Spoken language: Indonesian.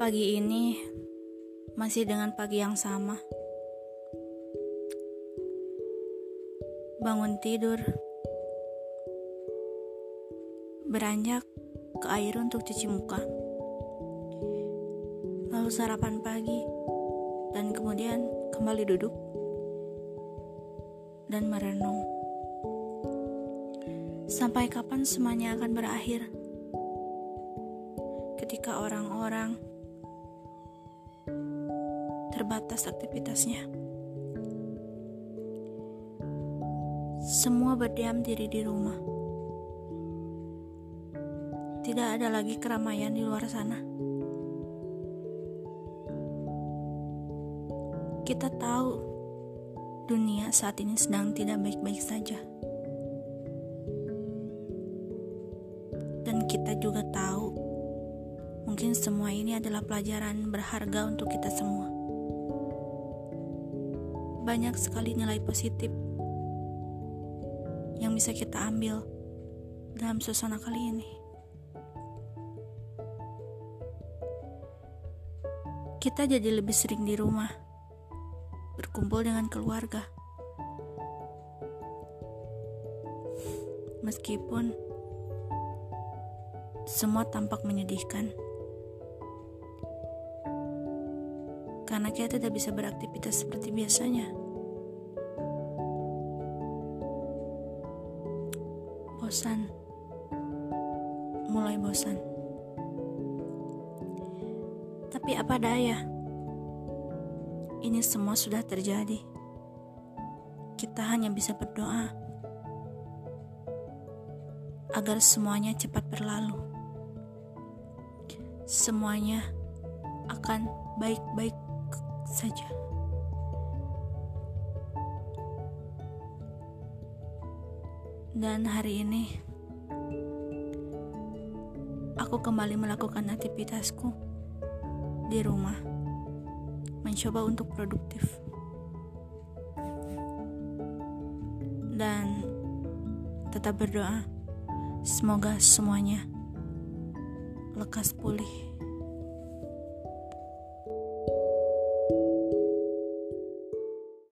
Pagi ini masih dengan pagi yang sama. Bangun tidur, beranjak ke air untuk cuci muka, lalu sarapan pagi, dan kemudian kembali duduk dan merenung. Sampai kapan semuanya akan berakhir? Ketika orang-orang terbatas aktivitasnya. Semua berdiam diri di rumah. Tidak ada lagi keramaian di luar sana. Kita tahu dunia saat ini sedang tidak baik-baik saja. Dan kita juga tahu mungkin semua ini adalah pelajaran berharga untuk kita semua banyak sekali nilai positif yang bisa kita ambil dalam suasana kali ini. Kita jadi lebih sering di rumah, berkumpul dengan keluarga. Meskipun semua tampak menyedihkan. Karena kita tidak bisa beraktivitas seperti biasanya. Bosan, mulai bosan. Tapi apa daya? Ini semua sudah terjadi. Kita hanya bisa berdoa agar semuanya cepat berlalu. Semuanya akan baik-baik saja. Dan hari ini aku kembali melakukan aktivitasku di rumah, mencoba untuk produktif. Dan tetap berdoa, semoga semuanya lekas pulih.